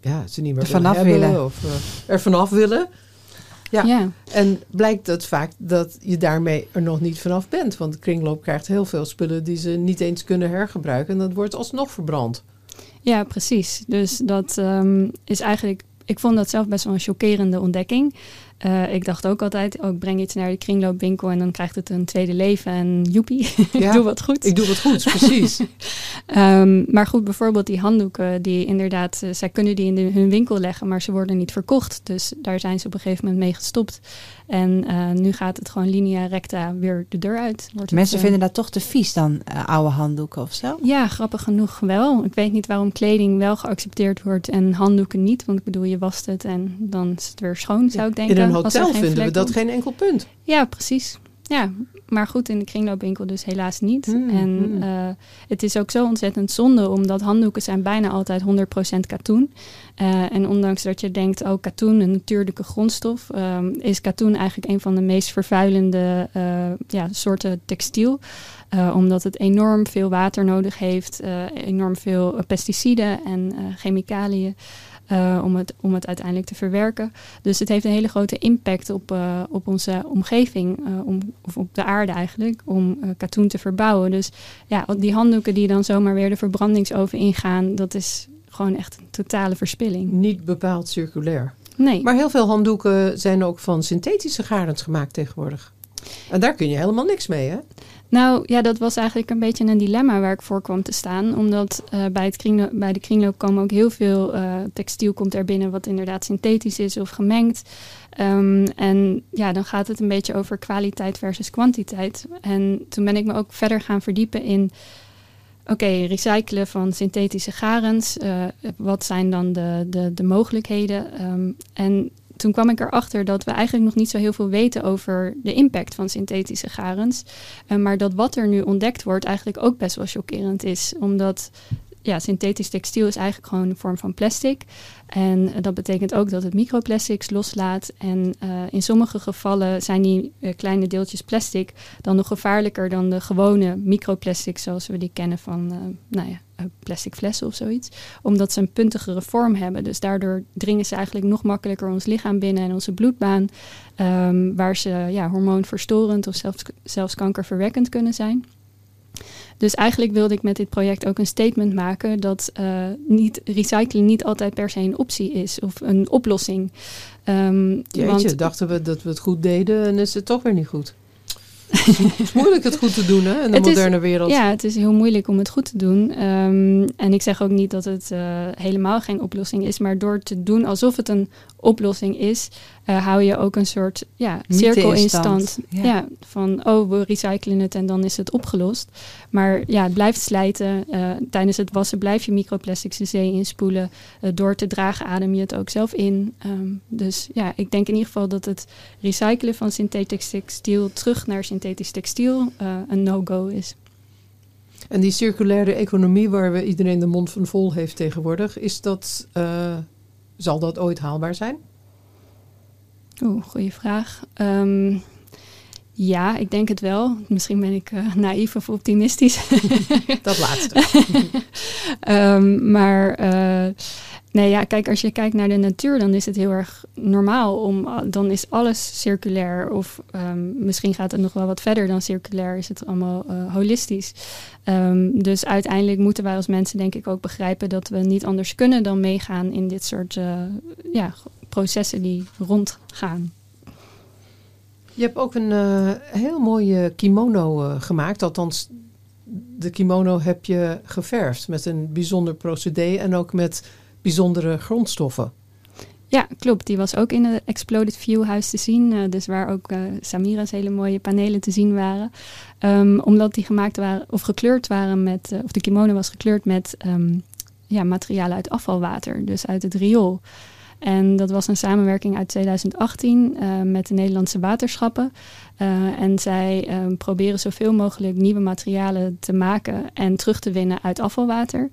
ja, ze niet meer er vanaf willen. of er vanaf willen. Ja. ja. en blijkt het vaak dat je daarmee er nog niet vanaf bent. Want de kringloop krijgt heel veel spullen die ze niet eens kunnen hergebruiken. En dat wordt alsnog verbrand. Ja, precies. Dus dat um, is eigenlijk ik vond dat zelf best wel een chockerende ontdekking. Uh, ik dacht ook altijd, oh, ik breng iets naar de kringloopwinkel en dan krijgt het een tweede leven en joepie, (laughs) Ja, ik doe wat goed. Ik doe wat goed, (laughs) precies. um, maar goed, bijvoorbeeld die handdoeken, die inderdaad, uh, zij kunnen die in de, hun winkel leggen, maar ze worden niet verkocht. Dus daar zijn ze op een gegeven moment mee gestopt. En uh, nu gaat het gewoon linea recta weer de deur uit. Wordt Mensen het, vinden dat toch te vies dan, oude handdoeken of zo? Ja, grappig genoeg wel. Ik weet niet waarom kleding wel geaccepteerd wordt en handdoeken niet. Want ik bedoel, je wast het en dan is het weer schoon, zou ik denken. In een hotel vinden we dat geen enkel punt. Ja, precies. Ja, maar goed, in de kringloopwinkel dus helaas niet. Hmm, en hmm. uh, het is ook zo ontzettend zonde, omdat handdoeken zijn bijna altijd 100% katoen. Uh, en ondanks dat je denkt, oh katoen, een natuurlijke grondstof, um, is katoen eigenlijk een van de meest vervuilende uh, ja, soorten textiel. omdat het enorm veel water nodig heeft, enorm veel pesticiden en chemicaliën. Uh, om, het, om het uiteindelijk te verwerken. Dus het heeft een hele grote impact op, uh, op onze omgeving, uh, om, of op de aarde eigenlijk, om katoen te verbouwen. Dus ja, die handdoeken die dan zomaar weer de verbrandingsoven ingaan, dat is gewoon echt een totale verspilling. Niet bepaald circulair. Nee. Maar heel veel handdoeken zijn ook van synthetische garens gemaakt tegenwoordig. En daar kun je helemaal niks mee, hè? Nou ja, dat was eigenlijk een beetje een dilemma waar ik voor kwam te staan. Omdat uh, bij, het kringloop, bij de kringloop komen ook heel veel uh, textiel komt er binnen wat inderdaad synthetisch is of gemengd. Um, en ja, dan gaat het een beetje over kwaliteit versus kwantiteit. En toen ben ik me ook verder gaan verdiepen in... Oké, recyclen van synthetische garens. Uh, wat zijn dan de, de, de mogelijkheden? Um, en toen kwam ik erachter dat we eigenlijk nog niet zo heel veel weten over de impact van synthetische garens. Uh, maar dat wat er nu ontdekt wordt eigenlijk ook best wel chockerend is. Omdat ja, synthetisch textiel is eigenlijk gewoon een vorm van plastic. En uh, dat betekent ook dat het microplastics loslaat. En uh, in sommige gevallen zijn die uh, kleine deeltjes plastic dan nog gevaarlijker dan de gewone microplastics zoals we die kennen van nou ja, plastic flessen of zoiets. Omdat ze een puntigere vorm hebben. Dus daardoor dringen ze eigenlijk nog makkelijker ons lichaam binnen en onze bloedbaan. Um, waar ze ja, hormoonverstorend of zelfs, zelfs kankerverwekkend kunnen zijn. Dus eigenlijk wilde ik met dit project ook een statement maken dat uh, niet, recyclen niet altijd per se een optie is of een oplossing. Um, Jeetje, want, dachten we dat we het goed deden en is het toch weer niet goed. Het is moeilijk het goed te doen hè, in de het moderne is, wereld. Ja, het is heel moeilijk om het goed te doen. Um, en ik zeg ook niet dat het uh, helemaal geen oplossing is, maar door te doen alsof het een oplossing is, uh, hou je ook een soort ja, cirkel in stand. Ja. van, oh, we recyclen het en dan is het opgelost. Maar ja, het blijft slijten. Uh, tijdens het wassen blijf je microplastics de zee inspoelen. Door te dragen adem je het ook zelf in. Um, dus ja, ik denk in ieder geval dat het recyclen van synthetisch textiel terug naar synthetisch textiel een no-go is. En die circulaire economie waar we iedereen de mond van vol heeft tegenwoordig, is dat, zal dat ooit haalbaar zijn? Oeh, goede vraag. Um, ja, ik denk het wel. Misschien ben ik uh, naïef of optimistisch. (laughs) Dat laatste. um, (laughs) maar uh, nee, ja, kijk, als je kijkt naar de natuur, dan is het heel erg normaal om, uh, dan is alles circulair. Of um, misschien gaat het nog wel wat verder dan circulair, is het allemaal holistisch. Um, dus uiteindelijk moeten wij als mensen denk ik ook begrijpen dat we niet anders kunnen dan meegaan in dit soort ja, processen die rondgaan. Je hebt ook een uh, heel mooie kimono gemaakt. Althans, de kimono heb je geverfd met een bijzonder procedé en ook met bijzondere grondstoffen. Ja, klopt. Die was ook in het Exploded View huis te zien. Uh, dus waar ook Samira's hele mooie panelen te zien waren. Um, omdat die gemaakt waren of gekleurd waren met, of de kimono was gekleurd met um, ja, materialen uit afvalwater. Dus uit het riool. En dat was een samenwerking uit 2018 uh, eh, met de Nederlandse waterschappen. En zij uh, proberen zoveel mogelijk nieuwe materialen te maken en terug te winnen uit afvalwater.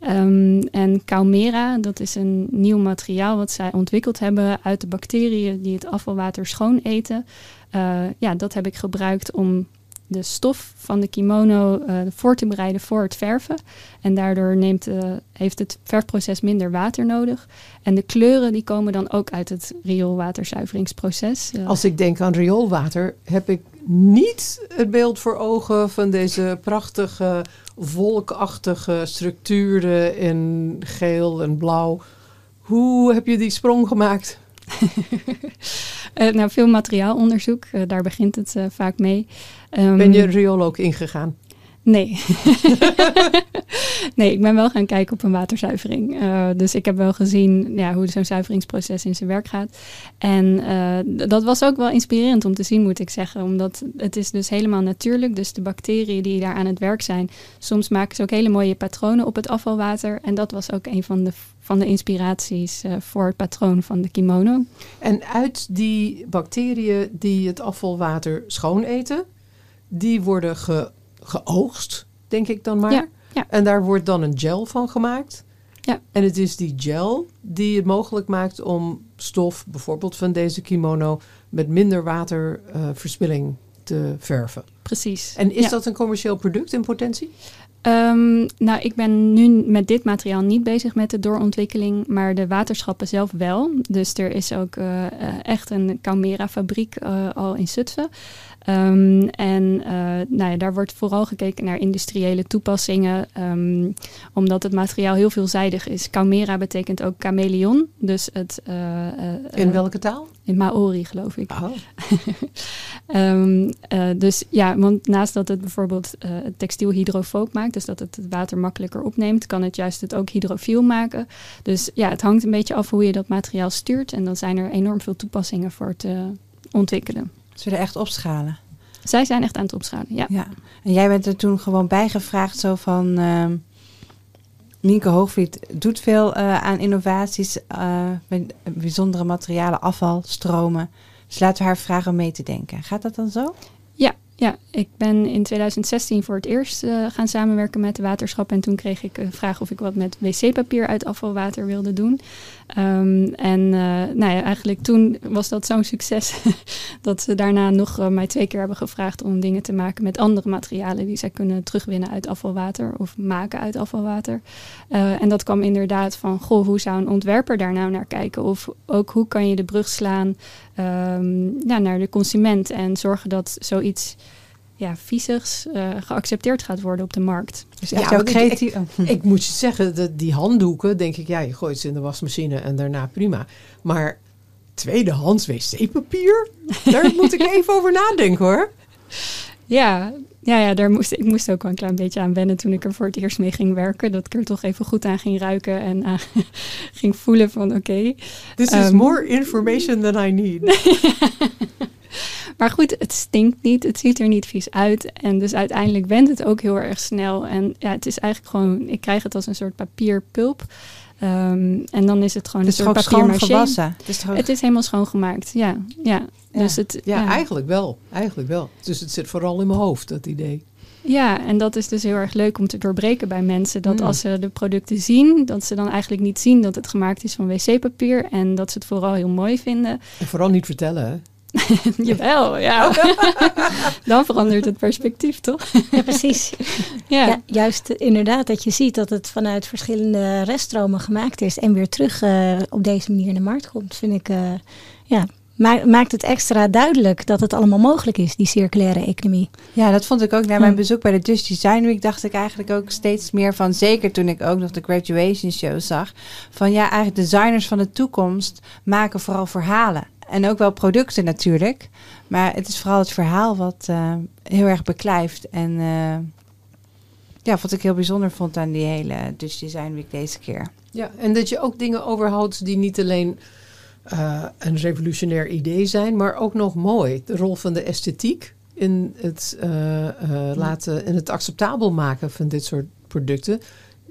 Um, en Caumera, dat is een nieuw materiaal wat zij ontwikkeld hebben uit de bacteriën die het afvalwater schoon eten. Uh, ja, dat heb ik gebruikt om de stof van de kimono uh, voor te bereiden voor het verven. En daardoor neemt, uh, heeft het verfproces minder water nodig. En de kleuren die komen dan ook uit het rioolwaterzuiveringsproces. Als ik denk aan rioolwater, heb ik niet het beeld voor ogen van deze prachtige wolkachtige structuren in geel en blauw. Hoe heb je die sprong gemaakt? uh, (laughs) nou, veel materiaalonderzoek, uh, daar begint het uh, vaak mee. Um, ben je riool ook ingegaan? Nee. (laughs) nee, ik ben wel gaan kijken op een waterzuivering. Uh, dus ik heb wel gezien ja, hoe zo'n zuiveringsproces in zijn werk gaat. En uh, dat was ook wel inspirerend om te zien, moet ik zeggen. Omdat het is dus helemaal natuurlijk. Dus de bacteriën die daar aan het werk zijn, soms maken ze ook hele mooie patronen op het afvalwater. En dat was ook een van de, van de inspiraties uh, voor het patroon van de kimono. En uit die bacteriën die het afvalwater schoon eten, die worden ge geoogst, denk ik dan maar. Ja, ja. En daar wordt dan een gel van gemaakt. Ja. En het is die gel die het mogelijk maakt om stof, bijvoorbeeld van deze kimono, met minder waterverspilling uh, te verven. Precies. En is ja. dat een commercieel product in potentie? Um, nou, ik ben nu met dit materiaal niet bezig met de doorontwikkeling, maar de waterschappen zelf wel. Dus er is ook uh, echt een Caumera-fabriek uh, al in Zutphen. Um, en uh, nou ja, daar wordt vooral gekeken naar industriële toepassingen, um, omdat het materiaal heel veelzijdig is. Caumera betekent ook chameleon. Dus het, uh, uh, in welke taal? In Maori, geloof ik. Oh. um, (laughs) dus ja, want naast dat het bijvoorbeeld het textiel hydrofoob maakt, dus dat het het water makkelijker opneemt, kan het juist het ook hydrofiel maken. Dus ja, het hangt een beetje af hoe je dat materiaal stuurt. En dan zijn er enorm veel toepassingen voor te ontwikkelen. Ze willen echt opschalen. Zij zijn echt aan het opschalen, ja. ja. En jij bent er toen gewoon bijgevraagd zo van... Uh, Nienke Hoogvliet doet veel uh, aan innovaties, uh, met bijzondere materialen, afval, stromen. Dus laten we haar vragen om mee te denken. Gaat dat dan zo? Ja, ik ben in 2016 voor het eerst uh, gaan samenwerken met de waterschap. En toen kreeg ik een vraag of ik wat met wc-papier uit afvalwater wilde doen. Um, en uh, nou ja, eigenlijk toen was dat zo'n succes (laughs) dat ze daarna nog mij twee keer hebben gevraagd om dingen te maken met andere materialen die zij kunnen terugwinnen uit afvalwater of maken uit afvalwater. en dat kwam inderdaad van, goh, hoe zou een ontwerper daar nou naar kijken? Of ook hoe kan je de brug slaan ja, naar de consument en zorgen dat zoiets ja, viezigs uh, geaccepteerd gaat worden op de markt. Dus ja, jouw ik, ik, ik, (laughs) moet je zeggen, dat die handdoeken, denk ik, ja, je gooit ze in de wasmachine en daarna prima. Maar tweedehands wc-papier, daar moet ik even over nadenken hoor. (laughs) Ja, ja, ja daar moest, ik moest ook wel een klein beetje aan wennen toen ik er voor het eerst mee ging werken. Dat ik er toch even goed aan ging ruiken en aan (laughs) ging voelen van oké. This is Ehm, more information than I need. Maar goed, het stinkt niet, het ziet er niet vies uit. En dus uiteindelijk wendt het ook heel erg snel. En ja, het is eigenlijk gewoon, ik krijg het als een soort papierpulp. Ehm, en dan is het gewoon Het is een soort papier gewassen? Het is toch ook- Het is helemaal schoongemaakt, ja. ja. Ja. Dus het, Ja, eigenlijk wel. Eigenlijk wel. Dus het zit vooral in mijn hoofd, dat idee. Ja, en dat is dus heel erg leuk om te doorbreken bij mensen. Dat Mm. als ze de producten zien, dat ze dan eigenlijk niet zien dat het gemaakt is van wc-papier. En dat ze het vooral heel mooi vinden. En vooral niet vertellen, hè? (laughs) Jawel, ja. (laughs) dan verandert het perspectief, toch? Ja, precies. Ja. Ja, juist inderdaad dat je ziet dat het vanuit verschillende reststromen gemaakt is en weer terug eh, op deze manier in de markt komt, vind ik, eh, ja, ma- maakt het extra duidelijk dat het allemaal mogelijk is, die circulaire economie. Ja, dat vond ik ook na mijn Hm. bezoek bij de Dutch Design Week. Dacht ik eigenlijk ook steeds meer van, zeker toen ik ook nog de graduation show zag. Van ja, eigenlijk designers van de toekomst maken vooral verhalen. En ook wel producten natuurlijk. Maar het is vooral het verhaal wat eh, heel erg beklijft. En eh, ja, wat ik heel bijzonder vond aan die hele Dutch Design Week deze keer. Ja, en dat je ook dingen overhoudt die niet alleen eh, een revolutionair idee zijn, maar ook nog mooi. De rol van de esthetiek in het, laten, in het acceptabel maken van dit soort producten.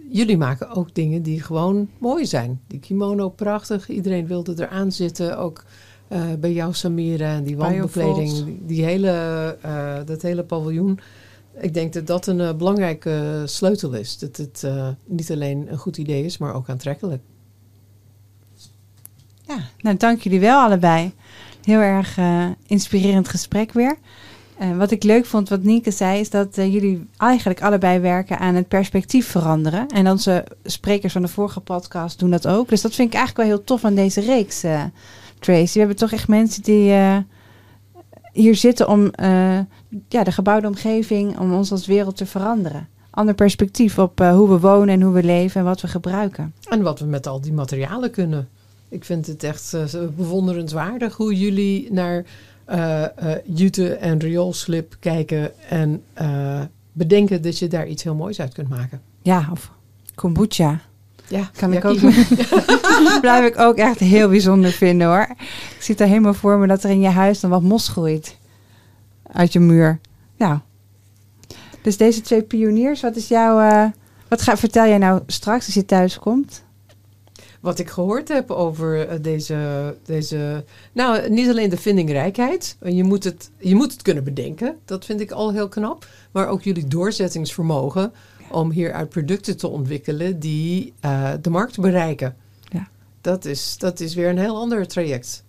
Jullie maken ook dingen die gewoon mooi zijn. Die kimono prachtig, iedereen wilde eraan zitten. Ook eh, bij jou Samira en die wandbekleding, die, die hele, eh, dat hele paviljoen. Ik denk dat dat een eh, belangrijke sleutel is. Dat het niet alleen een goed idee is, maar ook aantrekkelijk. Ja, nou dank jullie wel allebei. Heel erg inspirerend gesprek weer. Wat ik leuk vond, wat Nienke zei, is dat jullie eigenlijk allebei werken aan het perspectief veranderen. En onze sprekers van de vorige podcast doen dat ook. Dus dat vind ik eigenlijk wel heel tof aan deze reeks, Tracy. We hebben toch echt mensen die eh, hier zitten om eh, ja, de gebouwde omgeving, om ons als wereld te veranderen. Ander perspectief op eh, hoe we wonen en hoe we leven en wat we gebruiken. En wat we met al die materialen kunnen. Ik vind het echt bewonderenswaardig hoe jullie naar jute en rioolslip kijken en bedenken dat je daar iets heel moois uit kunt maken. Ja, of kombucha. Ja, Kan ja, ik ook. (laughs) Blijf ik ook echt heel bijzonder vinden hoor. Ik zie het er helemaal voor me dat er in je huis dan wat mos groeit. Uit je muur. Nou. Dus deze twee pioniers, wat is jouw. eh, wat ga, vertel jij nou straks als je thuis komt? Wat ik gehoord heb over eh, deze, deze. Nou, niet alleen de vindingrijkheid. Je moet, het, je moet het kunnen bedenken. Dat vind ik al heel knap. Maar ook jullie doorzettingsvermogen. Om hieruit producten te ontwikkelen die eh, de markt bereiken. Ja. Dat, is, dat is weer een heel ander traject.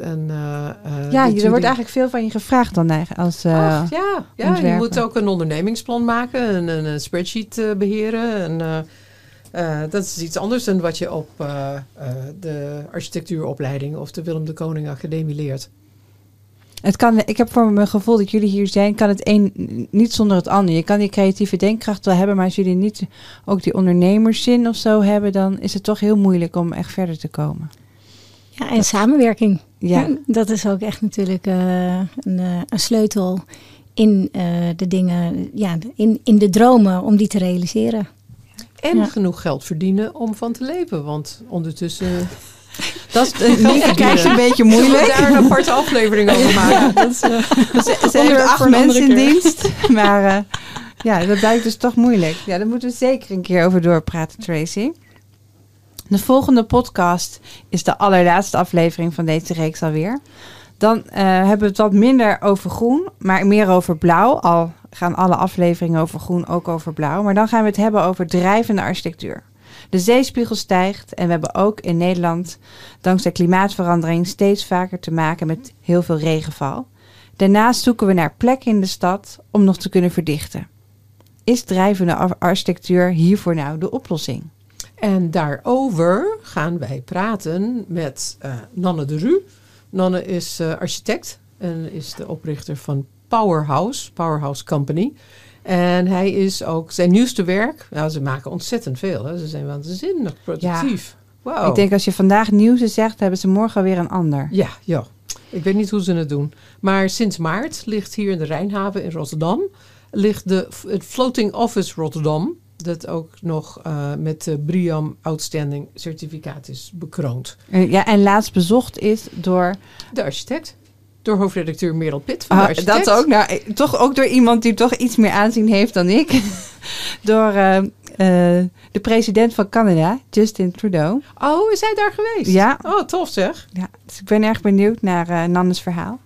En, eh, eh, ja, er wordt eigenlijk veel van je gevraagd dan eigenlijk. Als, Ach, ja, ja je moet ook een ondernemingsplan maken, een, een, een spreadsheet eh, beheren. En, dat is iets anders dan wat je op de architectuuropleiding of de Willem de Koning Academie leert. Het kan, ik heb voor mijn gevoel dat jullie hier zijn, kan het een niet zonder het ander. Je kan die creatieve denkkracht wel hebben, maar als jullie niet ook die ondernemerszin of zo hebben, dan is het toch heel moeilijk om echt verder te komen. Ja, en samenwerking. Ja, Dat is ook echt natuurlijk eh, een, eh, een sleutel in eh, de dingen, ja, in, in de dromen om die te realiseren. En Ja. genoeg geld verdienen om van te leven. Want ondertussen dat is een krijg je een beetje moeilijk. we daar een aparte aflevering over (laughs) maken. dat is, eh, Ze, (laughs) heeft acht mensen in dienst, (laughs) maar eh, ja, dat blijkt dus toch moeilijk. Ja, daar moeten we zeker een keer over doorpraten, Tracy. De volgende podcast is de allerlaatste aflevering van deze reeks alweer. Dan eh, hebben we het wat minder over groen, maar meer over blauw. Al gaan alle afleveringen over groen ook over blauw. Maar dan gaan we het hebben over drijvende architectuur. De zeespiegel stijgt en we hebben ook in Nederland dankzij klimaatverandering steeds vaker te maken met heel veel regenval. Daarnaast zoeken we naar plekken in de stad om nog te kunnen verdichten. Is drijvende ar- architectuur hiervoor nou de oplossing? En daarover gaan wij praten met eh, Nanne de Ru. Nanne is eh, architect en is de oprichter van Powerhouse, Powerhouse Company. En hij is ook zijn nieuwste werk. Nou, ze maken ontzettend veel. Hè? Ze zijn waanzinnig productief. Wauw. Ik denk als je vandaag nieuws zegt, hebben ze morgen weer een ander. Ja, ja. Ik weet niet hoe ze het doen. Maar sinds maart ligt hier in de Rijnhaven in Rotterdam... ligt de, het Floating Office Rotterdam... dat ook nog uh, met de BRIAM Outstanding certificaat is bekroond. Uh, ja, en laatst bezocht is door... De architect. Door hoofdredacteur Merel Pitt van de Ah, dat ook, nou, toch ook door iemand die toch iets meer aanzien heeft dan ik. (laughs) door uh, uh, de president van Canada, Justin Trudeau. Oh, is hij daar geweest? Ja. Oh, tof zeg. Ja, dus ik ben erg benieuwd naar uh, Nannes verhaal.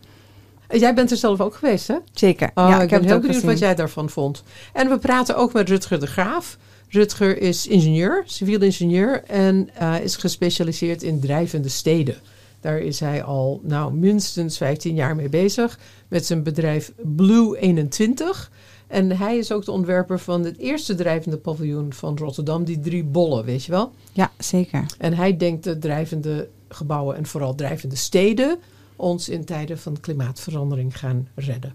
Jij bent er zelf ook geweest, hè? Zeker. Oh, ja, ik, ik ben heb heel benieuwd gezien. wat jij daarvan vond. En we praten ook met Rutger de Graaf. Rutger is ingenieur, civiel ingenieur en is gespecialiseerd in drijvende steden. Daar is hij al nou, minstens 15 jaar mee bezig met zijn bedrijf Blue 21. En hij is ook de ontwerper van het eerste drijvende paviljoen van Rotterdam, die drie bollen, weet je wel? Ja, zeker. En hij denkt de drijvende gebouwen en vooral drijvende steden ons in tijden van klimaatverandering gaan redden.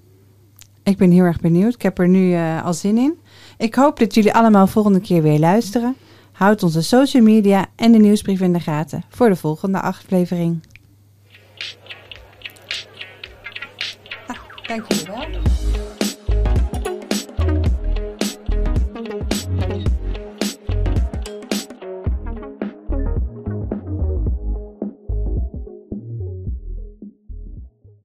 Ik ben heel erg benieuwd. Ik heb er nu uh, al zin in. Ik hoop dat jullie allemaal volgende keer weer luisteren. Houd onze social media en de nieuwsbrief in de gaten voor de volgende aflevering. Ah, dank jullie wel.